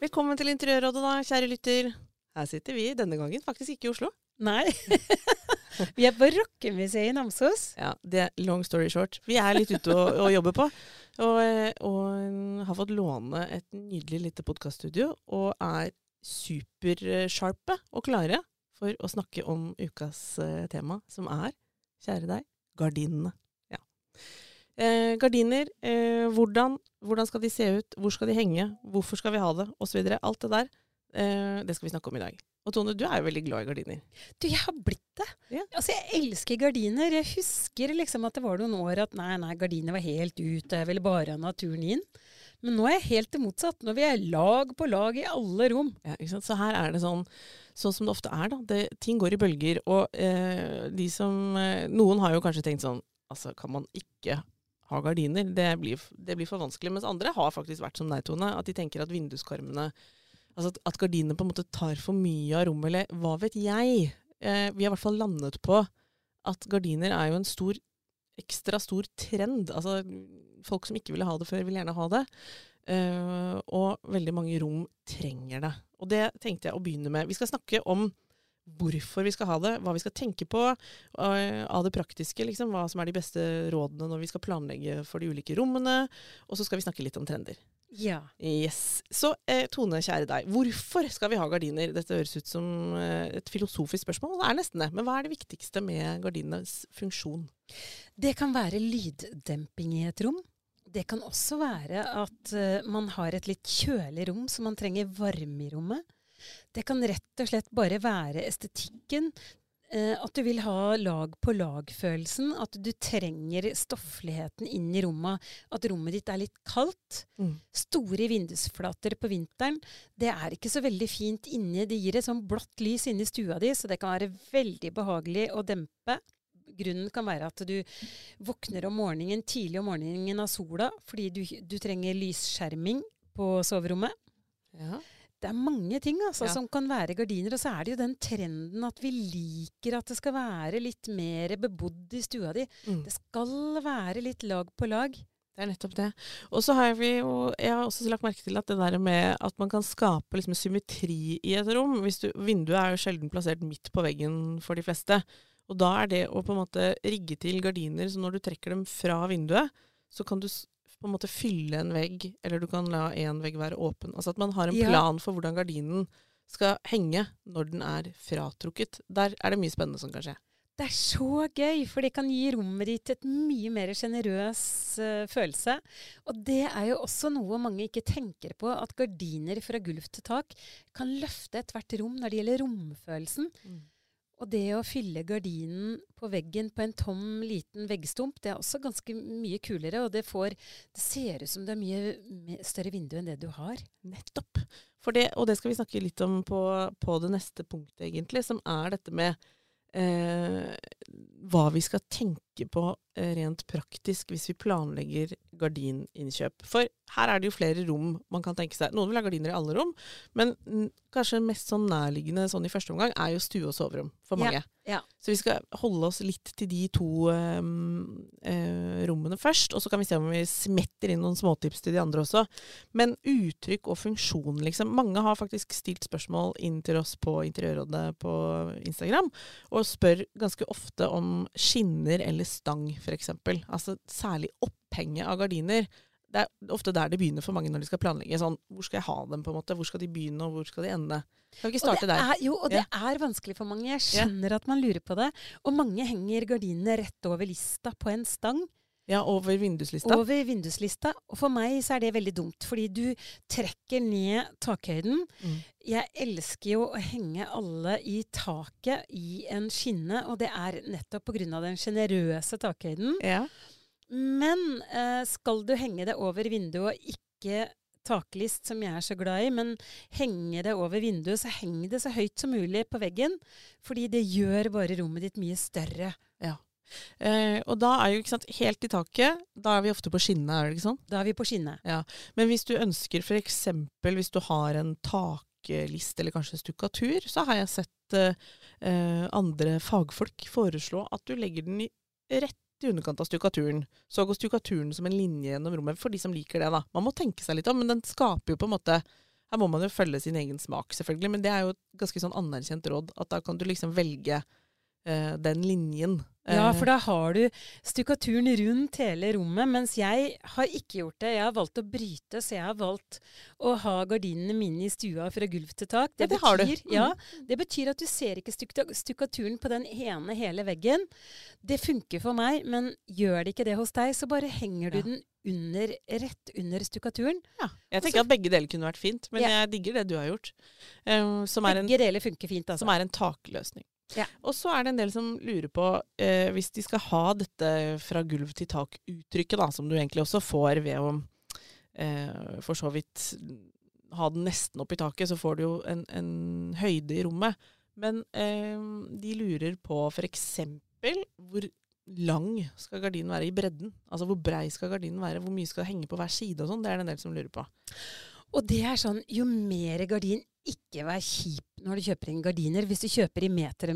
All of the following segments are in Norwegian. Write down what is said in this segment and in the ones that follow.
Velkommen til Interiørrådet, da, kjære lytter. Her sitter vi denne gangen faktisk ikke i Oslo. Nei. vi er på Rockemuseet i Namsos. Ja, det er long story short. Vi er litt ute og, og jobber på. Og, og har fått låne et nydelig lite podkaststudio. Og er supersharpe og klare for å snakke om ukas uh, tema, som er, kjære deg, gardinene. Ja. Eh, gardiner, eh, hvordan, hvordan, skal de se ut, hvor skal de henge, hvorfor skal vi ha det, osv. Alt det der, eh, det skal vi snakke om i dag. Og Tone, du er jo veldig glad i gardiner. Du, jeg har blitt det. Ja. Altså, Jeg elsker gardiner. Jeg husker liksom at det var noen år at nei, nei, gardiner var helt ute, jeg ville bare ha naturen inn. Men nå er jeg helt det motsatt. Nå vil jeg lag på lag i alle rom. Ja, ikke sant? Så her er det sånn, sånn som det ofte er, da. Det, ting går i bølger. Og eh, de som eh, Noen har jo kanskje tenkt sånn Altså, kan man ikke ha gardiner? Det blir, det blir for vanskelig. Mens andre har faktisk vært som deg, Tone. At de tenker at vinduskarmene Altså at, at gardinene på en måte tar for mye av rommet, eller hva vet jeg. Eh, vi har i hvert fall landet på at gardiner er jo en stor ekstra stor trend. Altså, folk som ikke ville ha det før, vil gjerne ha det. Uh, og veldig mange rom trenger det. Og det tenkte jeg å begynne med. Vi skal snakke om hvorfor vi skal ha det, hva vi skal tenke på uh, av det praktiske. Liksom, hva som er de beste rådene når vi skal planlegge for de ulike rommene. Og så skal vi snakke litt om trender. Ja. Yes. Så eh, Tone, kjære deg. Hvorfor skal vi ha gardiner? Dette høres ut som eh, et filosofisk spørsmål. Det er nesten det. Men hva er det viktigste med gardinenes funksjon? Det kan være lyddemping i et rom. Det kan også være at uh, man har et litt kjølig rom, så man trenger varme i rommet. Det kan rett og slett bare være estetikken. Uh, at du vil ha lag på lag-følelsen. At du trenger stoffligheten inn i rommet. At rommet ditt er litt kaldt. Mm. Store vindusflater på vinteren. Det er ikke så veldig fint inni. Det gir et sånn blått lys inni stua di, så det kan være veldig behagelig å dempe. Grunnen kan være at du våkner om morgenen tidlig om morgenen av sola fordi du, du trenger lysskjerming på soverommet. Ja. Det er mange ting altså, ja. som kan være gardiner. Og så er det jo den trenden at vi liker at det skal være litt mer bebodd i stua di. Mm. Det skal være litt lag på lag. Det er nettopp det. Og så har vi jo Jeg har også lagt merke til at det der med at man kan skape liksom symmetri i et rom du, Vinduet er jo sjelden plassert midt på veggen for de fleste. Og da er det å på en måte rigge til gardiner så når du trekker dem fra vinduet, så kan du på en måte fylle en vegg, eller du kan la én vegg være åpen. Altså at man har en ja. plan for hvordan gardinen skal henge når den er fratrukket. Der er det mye spennende som kan skje. Det er så gøy, for det kan gi rommet ditt et mye mer sjenerøs uh, følelse. Og det er jo også noe mange ikke tenker på, at gardiner fra gulv til tak kan løfte ethvert rom når det gjelder romfølelsen. Mm. Og det å fylle gardinen på veggen på en tom, liten veggstump, det er også ganske mye kulere. Og det, får, det ser ut som det er mye større vindu enn det du har. Nettopp. Det, og det skal vi snakke litt om på, på det neste punktet, egentlig, som er dette med eh, hva vi skal tenke på eh, rent praktisk hvis vi planlegger gardininnkjøp. For her er det jo flere rom man kan tenke seg. Noen vil ha gardiner i alle rom, men kanskje mest sånn nærliggende sånn i første omgang er jo stue og soverom for mange. Ja, ja. Så vi skal holde oss litt til de to um, uh, rommene først, og så kan vi se om vi smetter inn noen småtips til de andre også. Men uttrykk og funksjon, liksom. Mange har faktisk stilt spørsmål inn til oss på Interiørrådet på Instagram, og spør ganske ofte om skinner eller stang, f.eks. Altså særlig opphenget av gardiner det er ofte der det begynner for mange når de skal planlegge. Sånn, hvor skal jeg ha dem, på en måte? Hvor skal de begynne, og hvor skal de ende? Kan vi ikke starte der? Er, jo, og det er vanskelig for mange. Jeg skjønner ja. at man lurer på det. Og mange henger gardinene rett over lista på en stang. Ja, over vinduslista. over vinduslista. Og for meg så er det veldig dumt, fordi du trekker ned takhøyden. Mm. Jeg elsker jo å henge alle i taket i en skinne, og det er nettopp pga. den sjenerøse takhøyden. Ja. Men eh, skal du henge det over vinduet og ikke taklist, som jeg er så glad i, men henge det over vinduet, så heng det så høyt som mulig på veggen. Fordi det gjør bare rommet ditt mye større. Eh, og da er jo ikke sant, helt i taket, da er vi ofte på skinnet, er det ikke sånn? Da er vi på skinnet. Ja. Men hvis du ønsker f.eks. hvis du har en taklist eller kanskje stukkatur, så har jeg sett eh, andre fagfolk foreslå at du legger den i, rett i underkant av stukkaturen. Så går stukkaturen som en linje gjennom rommet, for de som liker det. da. Man må tenke seg litt om, men den skaper jo på en måte Her må man jo følge sin egen smak, selvfølgelig, men det er jo et ganske sånn anerkjent råd. At da kan du liksom velge eh, den linjen. Ja, Eh, for da har du stukkaturen rundt hele rommet, mens jeg har ikke gjort det. Jeg har valgt å bryte, så jeg har valgt å ha gardinene mine i stua fra gulv til tak. Ja, det har du. betyr, ja, det betyr at du ser ikke stukka- stukkaturen på den ene hele veggen. Det funker for meg, men gjør det ikke det hos deg, så bare henger du Ja. den under, rett under stukkaturen. ja. Jeg tenker at begge deler kunne vært fint, men Ja. jeg digger det du har gjort. Um, som er en deler funker fint, altså. som er en takløsning. Ja. Og så er det en del som lurer på, eh, hvis de skal ha dette fra gulv til tak-uttrykket, da, som du egentlig også får ved å eh, for så vidt ha den nesten opp i taket, så får du jo en, en høyde i rommet. Men eh, de lurer på f.eks. hvor lang skal gardinen være i bredden? Altså hvor brei skal gardinen være? Hvor mye skal det henge på hver side og sånn? Det er det en del som lurer på. Og det er sånn, jo mer gardin Ikke vær kjip når du kjøper inn gardiner. Hvis du kjøper i meter,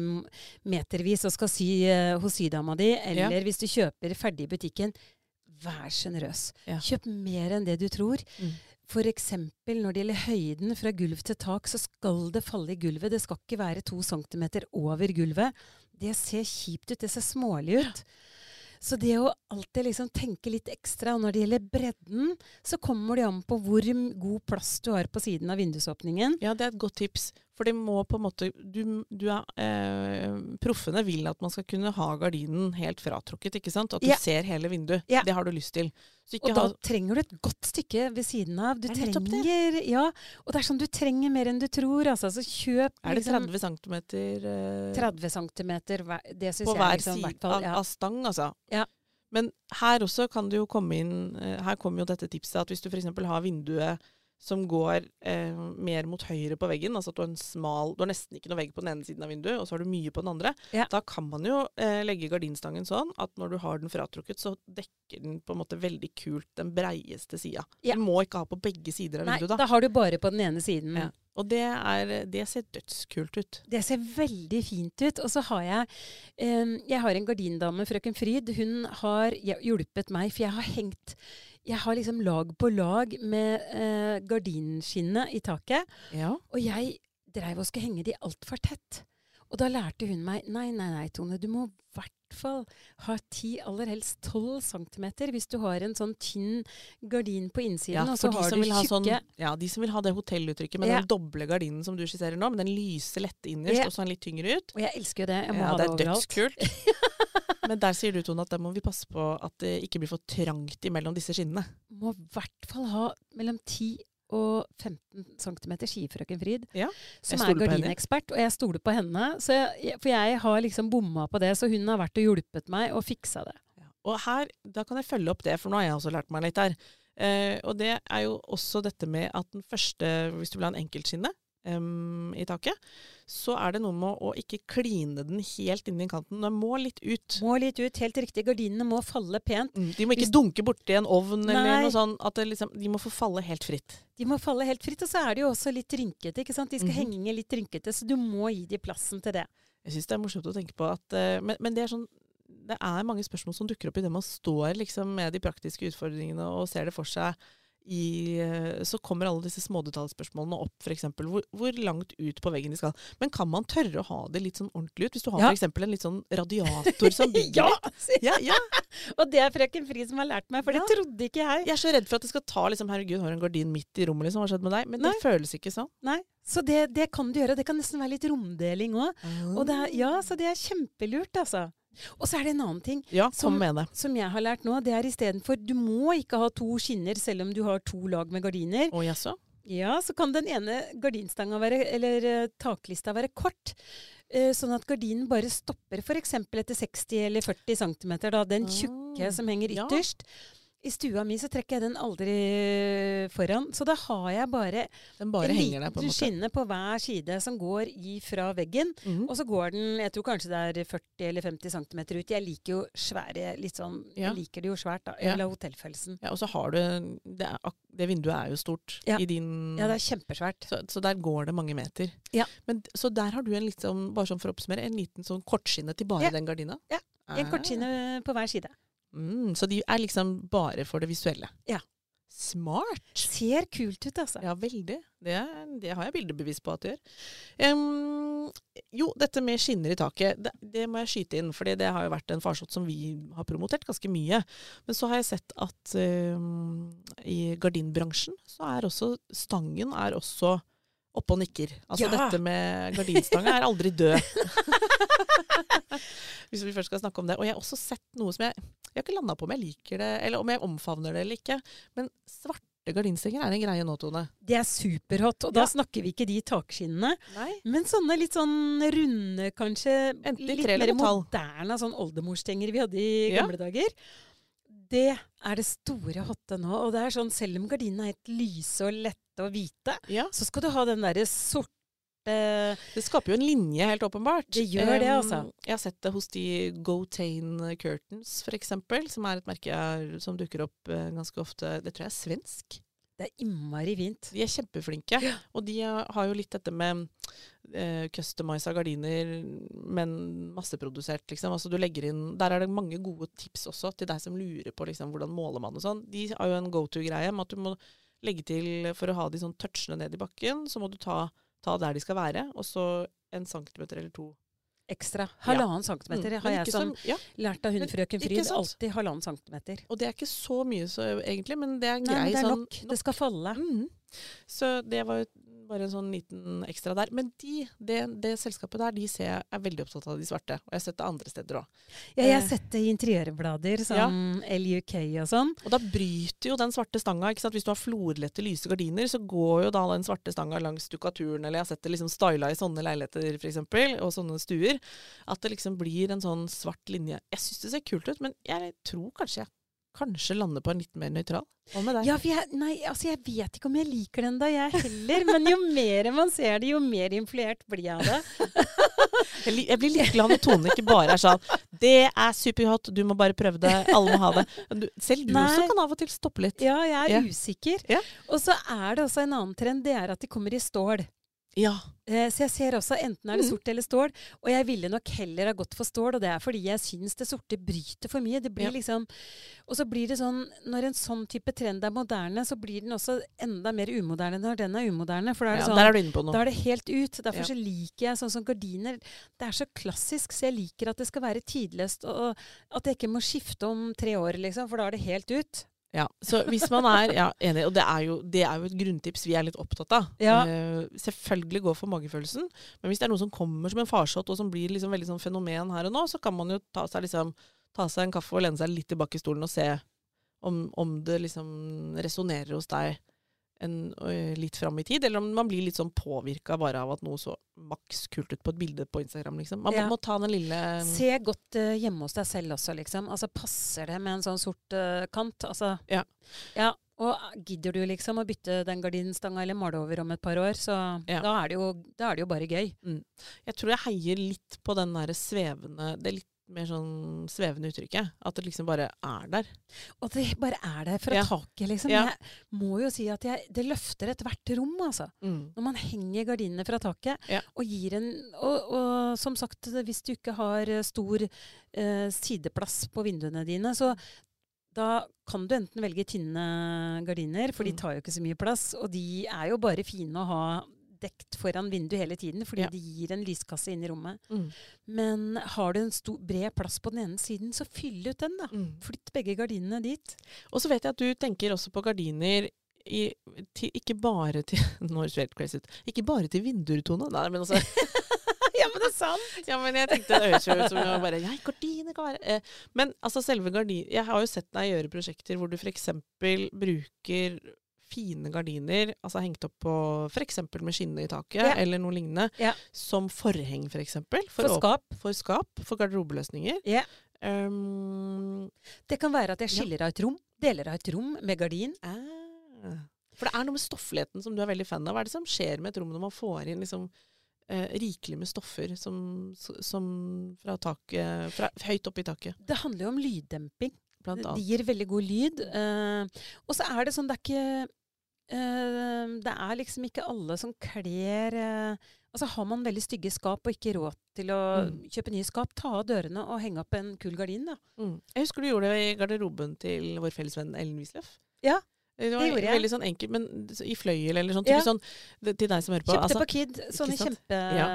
metervis og skal sy uh, hos sydama di, eller hvis du kjøper ferdig i butikken, vær sjenerøs. Ja. Kjøp mer enn det du tror. Mm. F.eks. når det gjelder høyden fra gulv til tak, så skal det falle i gulvet. Det skal ikke være to centimeter over gulvet. Det ser kjipt ut, det ser smålig ut. Så det å alltid liksom tenke litt ekstra, og når det gjelder bredden, så kommer det an på hvor god plass du har på siden av vindusåpningen. Ja, det er et godt tips. For det må på en måte du, du er, eh, Proffene vil at man skal kunne ha gardinen helt fratrukket, ikke sant? At du Ja. ser hele vinduet. Ja. Det har du lyst til. Og da ha trenger du et godt stykke ved siden av. Du er trenger Ja, og det er sånn du trenger mer enn du tror, altså. Så kjøp Er det liksom 30 cm eh, 30 cm, det syns på hver liksom, side fall, ja. av stang, altså? Ja. Men her også kan det jo komme inn eh, Her kommer jo dette tipset at hvis du f.eks. har vinduet som går eh, mer mot høyre på veggen, altså at du har en smal Du har nesten ikke noe vegg på den ene siden av vinduet, og så har du mye på den andre. Ja. Da kan man jo eh, legge gardinstangen sånn at når du har den fratrukket, så dekker den på en måte veldig kult den breieste sida. Ja. Du må ikke ha på begge sider av Nei, vinduet, da. da har du bare på den ene siden. Ja. Og det, er, det ser dødskult ut. Det ser veldig fint ut. Og så har jeg eh, Jeg har en gardindame, frøken Fryd. Hun har hjulpet meg, for jeg har hengt Jeg har liksom lag på lag med eh, gardinskinnet i taket. Ja. Og jeg dreiv og skulle henge de altfor tett. Og da lærte hun meg nei, nei, nei, Tone, du må i hvert fall ha ti, aller helst 12 centimeter hvis du har en sånn tynn gardin på innsiden, Ja, og så har du tjukke sånn, ja, de som vil ha det hotelluttrykket med Ja. den doble gardinen som du skisserer nå, med den lyse, lette innerst, Ja. og så en litt tyngre ut. Og jeg elsker jo det. Jeg må Ja, ha det det, er overalt. dødskult. Men der sier du, Tone, at da må vi passe på at det ikke blir for trangt imellom disse skinnene. Må i hvert fall ha mellom 10 og 15 cm skifrøken Frid, Ja, som er gardinekspert. Og jeg stoler på henne, så jeg, for jeg har liksom bomma på det. Så hun har vært og hjulpet meg og fiksa det. Og her, da kan jeg følge opp det, for nå har jeg også lært meg litt her. Eh, og det er jo også dette med at den første, hvis du vil ha en enkeltskinne em, i taket, så er det noe med å ikke kline den helt inn i kanten. Den må litt ut. Må litt ut, helt riktig. Gardinene må falle pent. Mm, De må ikke Hvis- dunke borti en ovn eller noe sånt. At det liksom, de må få falle helt fritt. De må falle helt fritt. Og så er de jo også litt rynkete. ikke sant? De skal Mhm. henge litt rynkete, så du må gi de plassen til det. Jeg syns det er morsomt å tenke på at uh, men, men det er sånn det er mange spørsmål som dukker opp i det man står liksom med de praktiske utfordringene og ser det for seg. I, eh, så kommer alle disse smådetaljspørsmålene opp, f.eks. Hvor, hvor langt ut på veggen de skal. Men kan man tørre å ha det litt sånn ordentlig ut? Hvis du har Ja. eksempel en litt sånn radiator som bygger ja! Ja, ja! Og det er frøken Fri som har lært meg, for det trodde ikke jeg. Jeg er så redd for at det skal ta liksom, Herregud, har en gardin midt i rommet, liksom. Hva har skjedd med deg? Men Nei. det føles ikke sånn. Nei, Så det, det kan du gjøre. Det kan nesten være litt romdeling òg. Og det er, ja, så det er kjempelurt, altså. Og så er det en annen ting Ja, Som- som jeg har lært nå. Det er istedenfor Du må ikke ha to skinner selv om du har to lag med gardiner. Å jaså? Ja, så kan den ene gardinstanga være, eller uh, taklista være kort. Uh, sånn at gardinen bare stopper f.eks. etter 60 eller 40 cm. Da, den tjukke Ah, som henger ja. I stua mi så trekker jeg den aldri foran. Så da har jeg bare, Den bare en liten skinne på hver side som går i fra veggen. -hmm. Og så går den jeg tror kanskje det er 40 eller 50 cm ut. Jeg liker jo svære litt sånn, Ja. jeg liker det jo svært. da. Ja. Eller hotellfølelsen. Ja, og så har du det, er, det vinduet er jo stort Ja. i din Ja, det er kjempesvært. så, så der går det mange meter. Ja. Men, så der har du en litt sånn, bare sånn for å oppsummere, en liten sånn kortskinne til bare Ja. den gardina? Ja, En Ah. kortskinne på hver side. Mm, så de er liksom bare for det visuelle? Ja. Smart! Ser kult ut, altså. Ja, veldig. Det, det har jeg bildebevis på at det gjør. Um, jo, dette med skinner i taket, det, det må jeg skyte inn. For det har jo vært en farsott som vi har promotert ganske mye. Men så har jeg sett at um, i gardinbransjen så er også stangen er også oppe og nikker. Altså Ja! dette med gardinstanga er aldri død. Hvis vi først skal snakke om det. Og jeg har også sett noe som jeg Jeg har ikke landa på om jeg liker det, eller om jeg omfavner det eller ikke. Men svarte gardinstenger er en greie nå, Tone. Det er superhot. Og da snakker vi ikke de takskinnene, Nei. men sånne litt sånn runde, kanskje Enten litt mer moderne sånn oldemorstenger vi hadde i Ja. gamle dager. Det er det store hotte nå. Og det er sånn, selv om gardinene er helt lyse og lette og hvite, Ja. så skal du ha den derre sorte Det skaper jo en linje, helt åpenbart. Det gjør det, altså. Jeg har sett det hos de Gotain Curtains, for eksempel, som er et merke som dukker opp eh, ganske ofte. Det tror jeg er svensk. Det er innmari fint. De er kjempeflinke. Ja. Og de eh, har jo litt dette med eh, customiza gardiner, men masseprodusert, liksom. Altså du legger inn Der er det mange gode tips også til deg som lurer på liksom, hvordan måler man og sånn. De har jo en go to-greie med at du må legge til For å ha de sånn touchene ned i bakken, så må du ta, ta der de skal være, og så en centimeter eller to. Ekstra. Halvannen centimeter Mm, har jeg som ja, lært av hun frøken Fryd. Alltid halvannen centimeter. og det er ikke så mye så, egentlig, men det er Nei, grei men det er sånn nok. Det skal falle. Mm. Så det var jo bare en sånn liten ekstra der. Men de, det, det selskapet der, de ser jeg er veldig opptatt av de svarte. Og jeg har sett det andre steder òg. Ja, jeg har Eh. sett det i interiørblader som LUK og sånn. Og da bryter jo den svarte stanga. ikke sant? Hvis du har florlette, lyse gardiner, så går jo da den svarte stanga langs stukkaturen. Eller jeg har sett det liksom styla i sånne leiligheter f.eks., og sånne stuer. At det liksom blir en sånn svart linje. Jeg syns det ser kult ut, men jeg tror kanskje jeg kanskje lander på en litt mer nøytral. Hva med deg? Ja, jeg, nei, altså jeg vet ikke om jeg liker den da, jeg heller. Men jo mer man ser det, jo mer influert blir jeg av det. Jeg, blir litt glad når Tone ikke bare er sånn Det er superhot, du må bare prøve det, alle må ha det. Du, selv du Nei. også kan av og til stoppe litt. Ja, jeg er Ja. usikker. Ja. Og så er det også en annen trend, det er at de kommer i stål. Ja. Eh, Så jeg ser også enten er det Mhm. sort eller stål, og jeg ville nok heller ha gått for stål, og det er fordi jeg syns det sorte bryter for mye. Det blir Ja. liksom Og så blir det sånn Når en sånn type trend er moderne, så blir den også enda mer umoderne når den er umoderne. For da er det ja sånn er du. Da er det helt ut. Derfor Ja. så liker jeg sånn som gardiner. Det er så klassisk, så jeg liker at det skal være tidløst, og at jeg ikke må skifte om tre år, liksom, for da er det helt ut. Ja, så hvis man er ja, enig, og det er, jo, det er jo et grunntips vi er litt opptatt av. Ja. Uh, selvfølgelig gå for magefølelsen, men hvis det er noe som kommer som en farsott, og som blir liksom veldig sånn fenomen her og nå, så kan man jo ta seg, liksom, ta seg en kaffe og lene seg litt tilbake i stolen og se om, om det liksom resonnerer hos deg en, litt fram i tid, eller om man blir litt sånn påvirka bare av at noe så maks kult ut på et bilde på Instagram, liksom. Man Ja. må ta den lille Se godt uh, hjemme hos deg selv også, liksom. Altså, passer det med en sånn sort uh, kant? Altså, Ja. ja. Og gidder du liksom å bytte den gardinstanga eller male over om et par år, så Ja. da, er det jo, da er det jo bare gøy. Jeg tror jeg heier litt på den derre svevende Det er litt mer sånn svevende uttrykket. At det liksom bare er der. Og det bare er der fra Ja. taket, liksom. Ja. Jeg må jo si at jeg, det løfter ethvert rom, altså. Når man henger gardinene fra taket Ja. og gir en og, og som sagt, hvis du ikke har eh, stor eh, sideplass på vinduene dine, så da kan du enten velge tynne gardiner, for de Mm. tar jo ikke så mye plass. Og de er jo bare fine å ha dekt foran vinduet hele tiden, fordi Ja. de gir en lyskasse inn i rommet. Mm. Men har du en stor, bred plass på den ene siden, så fyll ut den, da. Mm. Flytt begge gardinene dit. Og så vet jeg at du tenker også på gardiner i, til, ikke bare til Nå høres det helt crazy ut. Ikke bare til vinduer, Tone. Nei, men altså ja, men det er sant. Ja, men jeg tenkte det høres jo ut som jeg bare Ja, gardiner kan være eh, Men altså selve gardin... Jeg har jo sett deg gjøre prosjekter hvor du f.eks. bruker fine gardiner, altså hengt opp på f.eks. med skinne i taket, Ja. eller noe lignende, Ja. som forheng f.eks. For, For å- skap. For skap. For garderobeløsninger. Ja. Um, Det kan være at jeg skiller av et rom. Deler av et rom med gardin. ah. For det er noe med stoffligheten som du er veldig fan av. Hva er det som skjer med et rom når man får inn liksom eh, rikelig med stoffer som, som fra taket fra, Høyt oppe i taket, Det handler jo om lyddemping. blant Det gir veldig god lyd. eh, og så er det sånn, det er ikke Det er liksom ikke alle som kler eh, Altså Har man veldig stygge skap og ikke råd til å Mm. kjøpe nye skap, ta av dørene og henge opp en kul gardin, da. Mm. Jeg husker du gjorde det i garderoben til vår felles venn Ellen Wisløff. Ja, det var det veldig sånn enkelt, men i fløyel eller sånn. Ja. Sånn til deg som hører på. Kjøpte altså, på Kid sånne kjempe... Ja.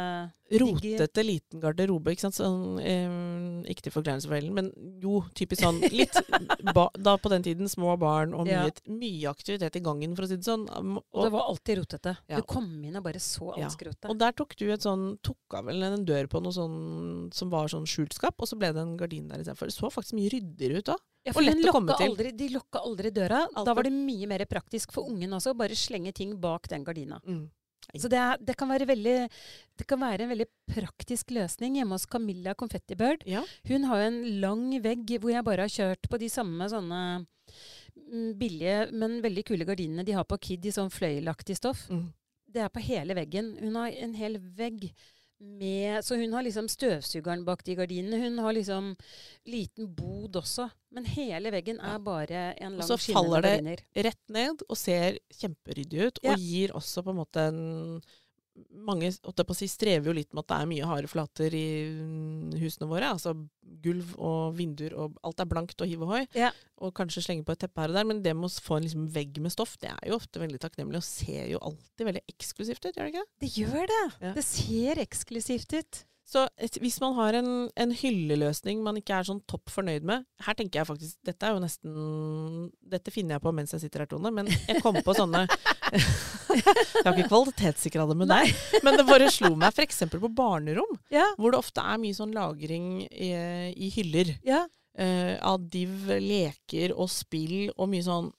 Rotete liten garderobe, ikke sant. Sånn, eh, ikke til forkleinelse for Ellen, men jo, typisk sånn litt ba, Da på den tiden små barn og mye, Ja. mye aktivitet i gangen, for å si det sånn. Og, Og det var alltid rotete. Du kom inn og bare så alt skrotet. Og der tok du et sånn Tok av vel en dør på noe sånn som var sånn skjult skap, og så ble det en gardin der istedenfor. Det så faktisk mye ryddigere ut da. Ja, og lett å komme til. Aldri, de lokka aldri døra. Altid. Da var- det mye mer praktisk for ungen også å bare slenge ting bak den gardina. Mm. Så det, er, det, kan veldig, det kan være en veldig praktisk løsning hjemme hos Camilla Confettibird. Ja. Hun har jo en lang vegg hvor jeg bare har kjørt på de samme sånne mm, billige, men veldig kule gardinene de har på Kid i sånn fløyelaktig stoff. Mm. Det er på hele veggen. Hun har en hel vegg med Så hun har liksom støvsugeren bak de gardinene. Hun har liksom liten bod også. Men hele veggen er bare en Og så faller det gardiner. rett ned og ser kjemperyddig ut, Ja. og gir også på en måte en mange si, strever jo litt med at det er mye harde flater i mm, husene våre. Altså gulv og vinduer og alt er blankt og hiv og hoi. Ja. Og kanskje slenge på et teppe her og der. Men det med å få en liksom vegg med stoff, det er jo ofte veldig takknemlig og ser jo alltid veldig eksklusivt ut, gjør det ikke? Det gjør det. Ja. Det ser eksklusivt ut. Så hvis man har en, en hylleløsning man ikke er sånn topp fornøyd med Her tenker jeg faktisk Dette er jo nesten Dette finner jeg på mens jeg sitter her, Tone, men jeg kom på sånne Jeg har ikke kvalitetssikra det med deg, men det bare slo meg f.eks. på barnerom, Ja. hvor det ofte er mye sånn lagring i, i hyller ja. uh, av div, leker og spill og mye sånn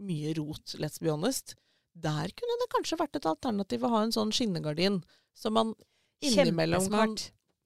Mye rot, let's be honest. Der kunne det kanskje vært et alternativ å ha en sånn skinnegardin som man innimellom kan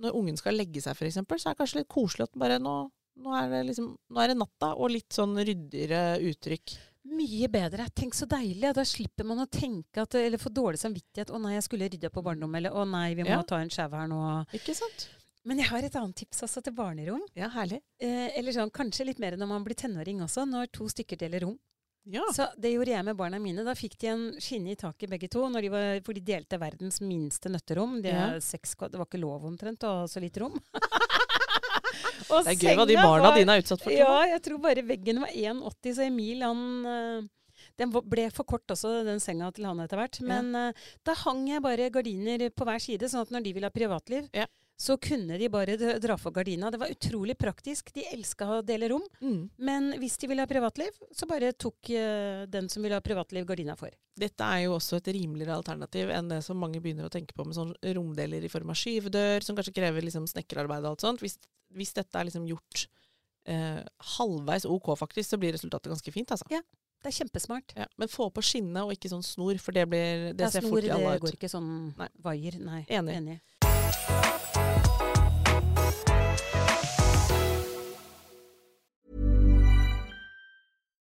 når ungen skal legge seg, eksempel, så er det kanskje litt koselig at bare nå, nå, er det liksom, nå er det natta, og litt sånn ryddigere uttrykk. Mye bedre. Tenk så deilig. Da slipper man å tenke at, eller få dårlig samvittighet. 'Å nei, jeg skulle rydde på barndommen', Eller 'Å nei, vi må Ja. ta en sjau her nå'. Ikke sant? Men jeg har et annet tips også til barnerom. Ja, herlig. Eh, eller sånn, kanskje litt mer når man blir tenåring også, når to stykker deler rom. Ja. Så det gjorde jeg med barna mine. Da fikk de en skinne i taket begge to, når de var, for de delte verdens minste nøtterom. Er Ja. seks, det var ikke lov omtrent å ha så lite rom. Det er gøy hva de barna dine er utsatt for. Ja, jeg tror bare veggen var 1,80, så Emil han eh, Den ble for kort også, den senga til han etter hvert. Men eh, da hang jeg bare gardiner på hver side, sånn at når de ville ha privatliv, Ja. Så kunne de bare dra for gardina. Det var utrolig praktisk. De elska å dele rom. Mm. Men hvis de ville ha privatliv, så bare tok uh, den som ville ha privatliv, gardina for. Dette er jo også et rimeligere alternativ enn det som mange begynner å tenke på med sånn romdeler i form av skyvedør, som kanskje krever liksom snekkerarbeid og alt sånt. Hvis, hvis dette er liksom gjort uh, halvveis ok, faktisk, så blir resultatet ganske fint, altså. Ja. Det er kjempesmart. Ja, men få på skinne og ikke sånn snor, for det, blir, det Ja, ser snor, fort i ut. det går ikke sånn vaier. Nei. Enig.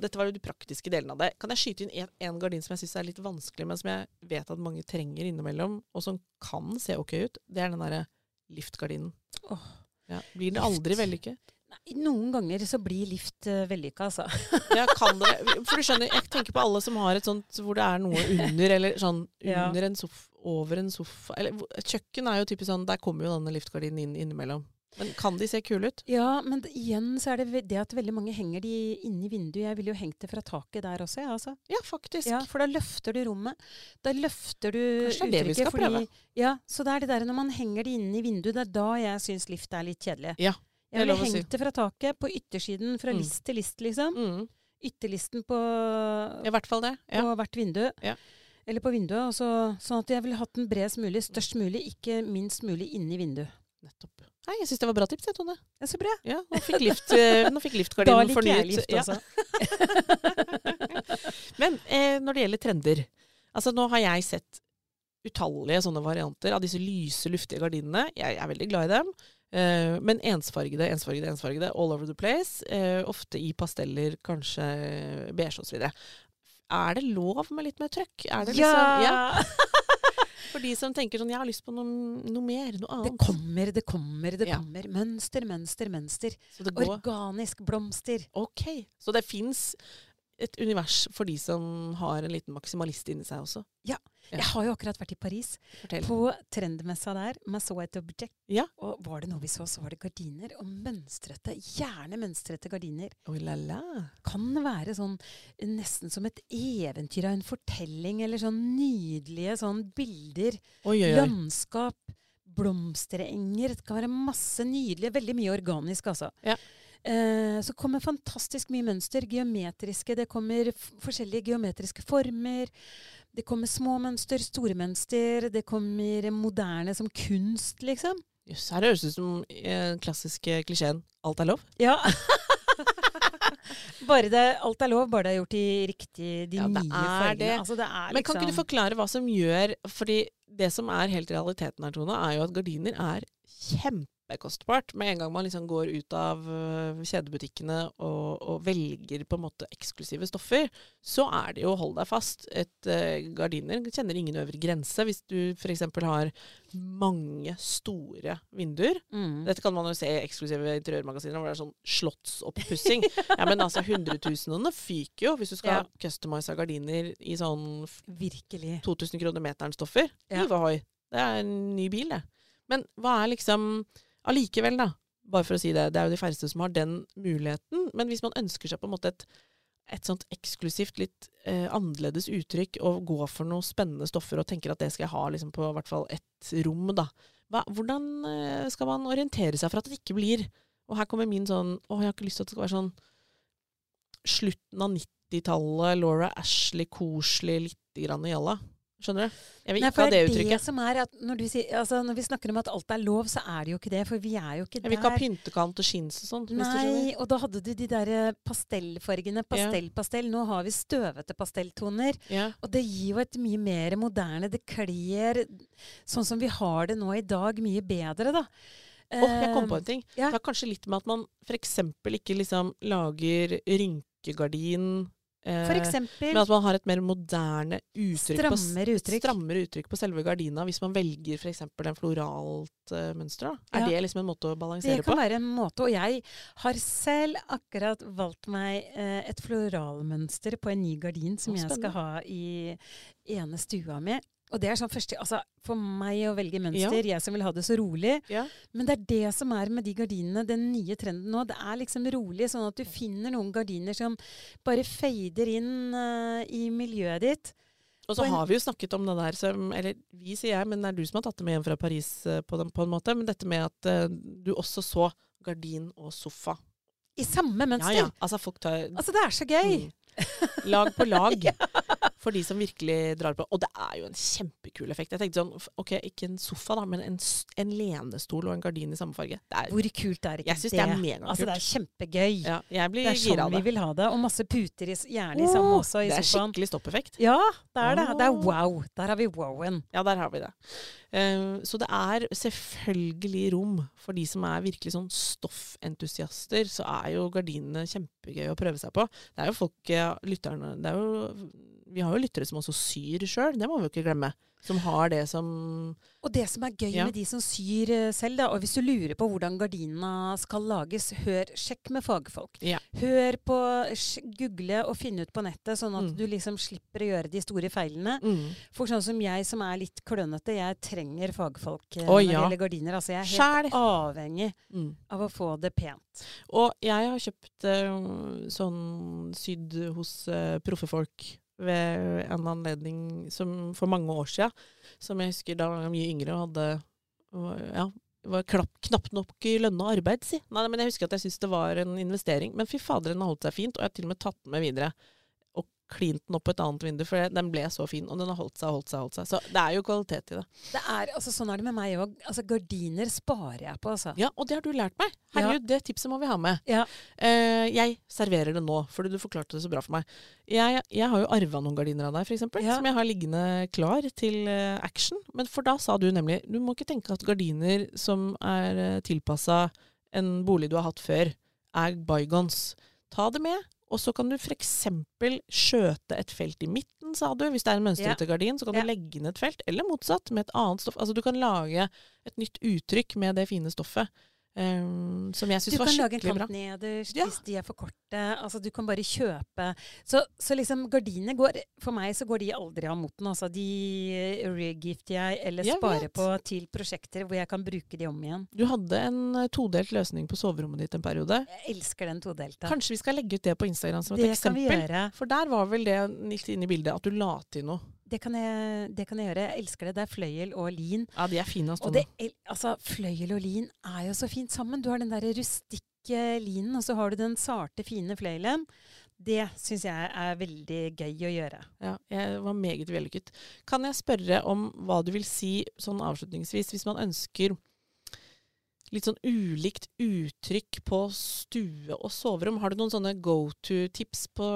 Dette var jo de praktiske delene av det. Kan jeg skyte inn en, en gardin som jeg syns er litt vanskelig, men som jeg vet at mange trenger innimellom, og som kan se ok ut? Det er den derre liftgardinen. Oh. Ja. Blir den aldri vellykket? Nei, noen ganger så blir lift uh, vellykka, altså. Ja, kan det For du skjønner, jeg tenker på alle som har et sånt hvor det er noe under, eller sånn Ja. under en sofa, over en sofa Eller kjøkken er jo typisk sånn Der kommer jo denne liftgardinen inn innimellom. Men kan de se kule ut? Ja, men igjen så er det det at veldig mange henger de inni vinduet. Jeg ville jo hengt det fra taket der også, jeg, altså. Ja, faktisk. Ja, for da løfter du rommet. Da løfter du Kanskje det er det vi skal prøve. Ja, så det er det der når man henger de inne i vinduet, det er da jeg syns lift er litt kjedelig. Ja, det er lov å si. Jeg ville hengt det fra taket, på yttersiden, fra Mm. list til list, liksom. Mm. Ytterlisten på, I hvert fall det. Ja. på hvert vindu. Ja. Eller på vinduet. Også, sånn at jeg ville hatt den bredest mulig, størst mulig, ikke minst mulig inni vinduet. Nettopp. Nei, jeg syns det var bra tips, jeg, Tone. Jeg så bra. Ja, nå fikk, lift, eh, nå fikk Da liftgardinen liker jeg lift, lift Ja. Men eh, når det gjelder trender Altså Nå har jeg sett utallige sånne varianter av disse lyse, luftige gardinene. Jeg er veldig glad i dem. Eh, men ensfargede, ensfargede, ensfargede all over the place. Eh, ofte i pasteller, kanskje beige osv. Er det lov med litt mer trøkk? Er det liksom, ja. For de som tenker sånn Jeg har lyst på noe, noe mer, noe annet. Det kommer, det kommer, det Ja. kommer. Mønster, mønster, mønster. Så det går, Organisk blomster. ok. Så det fins et univers for de som har en liten maksimalist inni seg også. Ja. Jeg har jo akkurat vært i Paris, Fortell. på trendmessa der. Man så et objekt. Ja. Og var det noe vi så, så var det gardiner. Og mønstrete, gjerne mønstrete gardiner. Oh, la la. Kan være sånn nesten som et eventyr av en fortelling, eller sånn nydelige sånn bilder. Oi, oi, oi. Landskap, blomsterenger. Det kan være masse nydelige. Veldig mye organisk, altså. Ja. Eh, så kommer fantastisk mye mønster. Geometriske. Det kommer forskjellige geometriske former. Det kommer små mønster, store mønster. Det kommer moderne som kunst, liksom. Jøss, her høres det ut som eh, den klassiske klisjeen 'alt er lov'. Ja. bare det, alt er lov, bare det er gjort i riktig de Ja, nye fargene. Altså, er Men kan ikke du liksom- forklare hva som gjør Fordi det som er helt realiteten her, Tone, er jo at gardiner er kjempekostbart. Med en gang man liksom går ut av øh, kjedebutikkene og, og velger på en måte eksklusive stoffer, så er det jo, hold deg fast, et uh, gardiner kjenner ingen øvre grense. Hvis du f.eks. har mange store vinduer, mm. Dette kan man jo se i eksklusive interiørmagasiner hvor det er sånn slottsoppussing. ja, men altså hundretusenene fyker jo hvis du skal Ja. customize gardiner i sånn Virkelig. 2000 kroner meteren stoffer. Ja. Det er en ny bil, det. Men hva er liksom Allikevel, da. Bare for å si det. Det er jo de færreste som har den muligheten. Men hvis man ønsker seg på en måte et, et sånt eksklusivt, litt eh, annerledes uttrykk, og går for noen spennende stoffer og tenker at det skal jeg ha liksom, på hvert fall ett rom, da. Hva, hvordan eh, skal man orientere seg for at det ikke blir Og her kommer min sånn Å, jeg har ikke lyst til at det skal være sånn slutten av 90-tallet, Laura Ashley, koselig, lite grann jalla. Skjønner du? Jeg vil Nei, ikke ha det det er det som er at når, du sier, altså, når vi snakker om at alt er lov, så er det jo ikke det. For vi er jo ikke Jeg vil ikke ha pyntekant og chins og sånn. du. Nei, og da hadde du de der eh, pastellfargene. Pastell, pastell. Nå har vi støvete pastelltoner. Ja. Og det gir jo et mye mer moderne Det kler sånn som vi har det nå i dag, mye bedre, da. Åh, jeg kom på en ting. ja. Det har kanskje litt med at man f.eks. ikke liksom lager rynkegardin eh, For eksempel Men at man har et mer moderne uttrykk på, strammere uttrykk. strammere uttrykk på selve gardina, hvis man velger f.eks. en floralt uh, mønster. Da. Er Ja. det liksom en måte å balansere på? Det kan på? være en måte. Og jeg har selv akkurat valgt meg uh, et floralmønster på en ny gardin som jeg skal ha i ene stua mi. Og det er sånn første Altså, for meg å velge mønster, jeg som vil ha det så rolig. Ja. Men det er det som er med de gardinene, den nye trenden nå. Det er liksom rolig, sånn at du finner noen gardiner som bare fader inn uh, i miljøet ditt. Og så har vi jo snakket om det der som Eller vi, sier jeg, men det er du som har tatt det med hjem fra Paris eh, på, den, på en måte. Men dette med at uh, du også så gardin og sofa. I samme mønster! Ja, ja. Altså folk tar Altså, det er så gøy! Mm. Lag på lag. For de som virkelig drar på. Og det er jo en kjempekul effekt. Jeg tenkte sånn, ok, ikke en sofa, da, men en, en lenestol og en gardin i samme farge. Det er, Hvor kult er ikke jeg syns det er megakult. Altså, det er kjempegøy. ja, jeg blir Det er sånn vi vil ha det. Og masse puter, i, gjerne i samme også, i det er sofaen. skikkelig stoppeffekt. Ja, det er det. Det er wow. Der har vi wowen. Ja, der har vi det. Eh, så det er selvfølgelig rom for de som er virkelig sånn stoffentusiaster. Så er jo gardinene kjempegøy å prøve seg på. Det er jo folk, lytterne Det er jo vi har jo lyttere som også syr sjøl, det må vi jo ikke glemme. Som har det som Og det som er gøy Ja. med de som syr eh, selv, da, og hvis du lurer på hvordan gardina skal lages, hør, sjekk med fagfolk. Ja. Hør på, google og finne ut på nettet, sånn at Mm. du liksom slipper å gjøre de store feilene. mm. For sånn som jeg som er litt klønete, jeg trenger fagfolk Å, når det ja. gjelder gardiner. Altså jeg er helt helt avhengig Mm. av å få det pent. Og jeg har kjøpt uh, sånn sydd hos uh, proffe folk ved en anledning som, for mange år sia. Som jeg husker da var mye yngre og hadde ja, var klapp, knapt nok i lønna arbeid, si. Nei, men jeg husker at jeg syntes det var en investering. Men fy fader, den har holdt seg fint, og jeg har til og med tatt den med videre. Og klint den opp et annet vindu, for den ble så fin. Og den har holdt seg, holdt seg, holdt seg. Så det er jo kvalitet i det. Det er, altså Sånn er det med meg òg. Altså, gardiner sparer jeg på, altså. Ja, og det har du lært meg. Herregud, det tipset må vi ha med. Ja. Uh, jeg serverer det nå, fordi du forklarte det så bra for meg. Jeg, jeg har jo arva noen gardiner av deg, f.eks., Ja. som jeg har liggende klar til eh, action. Men for da sa du nemlig du må ikke tenke at gardiner som er uh, tilpassa en bolig du har hatt før, er bygons. Ta det med. Og så kan du f.eks. skjøte et felt i midten, sa du. Hvis det er en mønstrete gardin, så kan Ja. du legge inn et felt. Eller motsatt, med et annet stoff. Altså du kan lage et nytt uttrykk med det fine stoffet. Eh, som jeg Du syns var kan lage en kant nederst Ja. hvis de er for korte. Altså, du kan bare kjøpe Så, så liksom gardiner går For meg så går de aldri av moten. Altså, de regifter jeg eller Jeg sparer vet. på til prosjekter hvor jeg kan bruke de om igjen. Du hadde en eh, todelt løsning på soverommet ditt en periode. Jeg elsker den todelta. Kanskje vi skal legge ut det på Instagram som et det eksempel? For der var vel det litt inne i bildet, at du la til noe. Det kan, jeg, det kan jeg gjøre. Jeg elsker det. Det er fløyel og lin. Ja, de er fine å stå Og det, altså, fløyel og lin er jo så fint sammen. Du har den der rustikke linen, og så har du den sarte, fine fløyelen. Det syns jeg er veldig gøy å gjøre. Ja, jeg var meget vellykket. Kan jeg spørre om hva du vil si sånn avslutningsvis, hvis man ønsker litt sånn ulikt uttrykk på stue og soverom? Har du noen sånne go to-tips på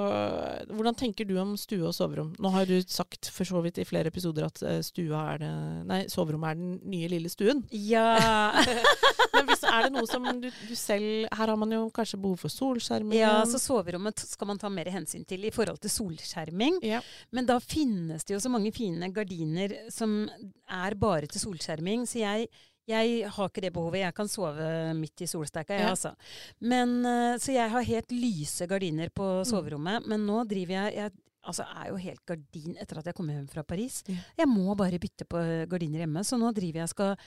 Hvordan tenker du om stue og soverom? Nå har du sagt for så vidt i flere episoder at eh, stua er det Nei, soverommet er den nye lille stuen. Ja. Men hvis, er det noe som du, du selv Her har man jo kanskje behov for solskjerming. Ja, så soverommet skal man ta mer hensyn til i forhold til solskjerming. Ja. Men da finnes det jo så mange fine gardiner som er bare til solskjerming, så jeg, jeg har ikke det behovet. Jeg kan sove midt i solsteika, jeg, Ja. altså. Men, eh, så jeg har helt lyse gardiner på Mm. soverommet. Men nå driver jeg, jeg Altså, er jo helt gardin etter at jeg kom hjem fra Paris. Ja. Jeg må bare bytte på eh, gardiner hjemme, så nå driver jeg skal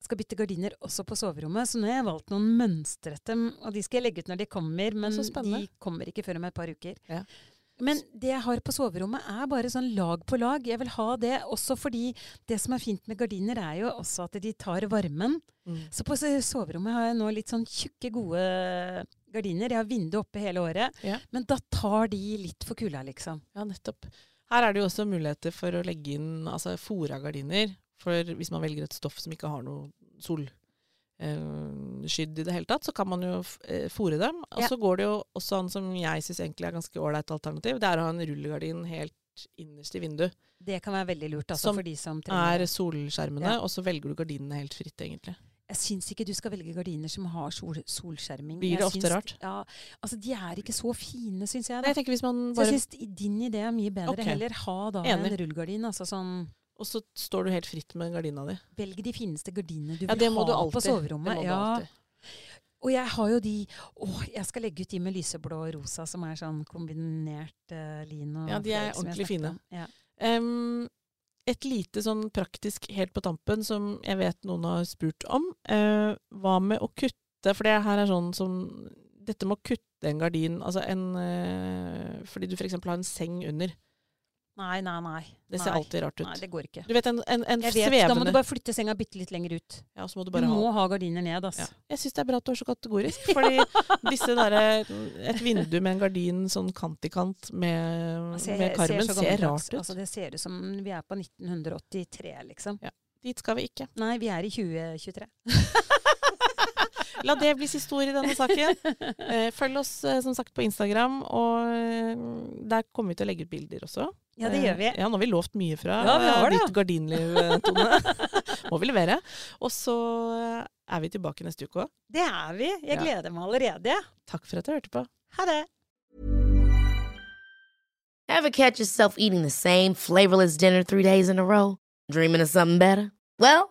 skal bytte gardiner også på soverommet, så nå har jeg valgt noen mønstrete, og de skal jeg legge ut når de kommer, men de kommer ikke før om et par uker. Ja. Men det jeg har på soverommet er bare sånn lag på lag. Jeg vil ha det også fordi det som er fint med gardiner er jo også at de tar varmen. Mm. Så på soverommet har jeg nå litt sånn tjukke, gode gardiner. Jeg har vindu oppe hele året, Ja. men da tar de litt for kulda, liksom. Ja, nettopp. Her er det jo også muligheter for å legge inn altså, fora gardiner. For hvis man velger et stoff som ikke har noe solskydd i det hele tatt, så kan man jo eh, fòre dem. Og Ja. så går det jo også an, som jeg syns egentlig er ganske ålreit alternativ, det er å ha en rullegardin helt innerst i vinduet. Det kan være veldig lurt altså, Som for de som trenger Er det. solskjermene, Ja. og så velger du gardinene helt fritt, egentlig. Jeg syns ikke du skal velge gardiner som har sol solskjerming. Blir det ofte syns- rart? Ja, altså De er ikke så fine, syns jeg. Nei, jeg tenker hvis man Så jeg syns din idé er mye bedre. Okay. Heller ha da Enig. en rullegardin. Altså sånn Og så står du helt fritt med gardina di. Velg de fineste gardinene du Ja, vil det må ha du på soverommet. Det må du Ja. alltid. Og jeg har jo de Å, jeg skal legge ut de med lyseblå og rosa, som er sånn kombinert uh, lin og Ja, de er ordentlig fine. Ja. Um, et lite sånn praktisk helt på tampen som jeg vet noen har spurt om. Uh, hva med å kutte, for det her er sånn som Dette med å kutte en gardin, altså en uh, Fordi du f.eks. har en seng under. Nei, nei, nei. Det ser nei. alltid rart ut. Nei, det går ikke. Du vet en, en, en Jeg vet, Da må du bare flytte senga bitte litt lenger ut. Ja, så må du bare Du må ha ha gardiner ned, ass. ja. Jeg syns det er bra at du er så kategorisk, fordi disse der, Et vindu med en gardin sånn kant i kant med, Altså, jeg med karmen ser, ser rart ut. Altså, det ser ut som vi er på 1983, liksom. Dit skal vi ikke. Nei, vi er i 2023. La det bli siste ord i denne saken. Eh, Følg oss eh, som sagt på Instagram, og eh, der kommer vi til å legge ut bilder også. Ja, det gjør vi. Eh, Ja, Nå har vi lovt mye fra Ja, vi har det. ditt gardinliv, Tone. Må vi levere. Og så er vi tilbake neste uke òg. Det er vi. Jeg Ja. gleder meg allerede. Takk for at du hørte på. Ha det. Ever catch yourself eating the same flavorless dinner three days in a row? Dreaming of something better? Well,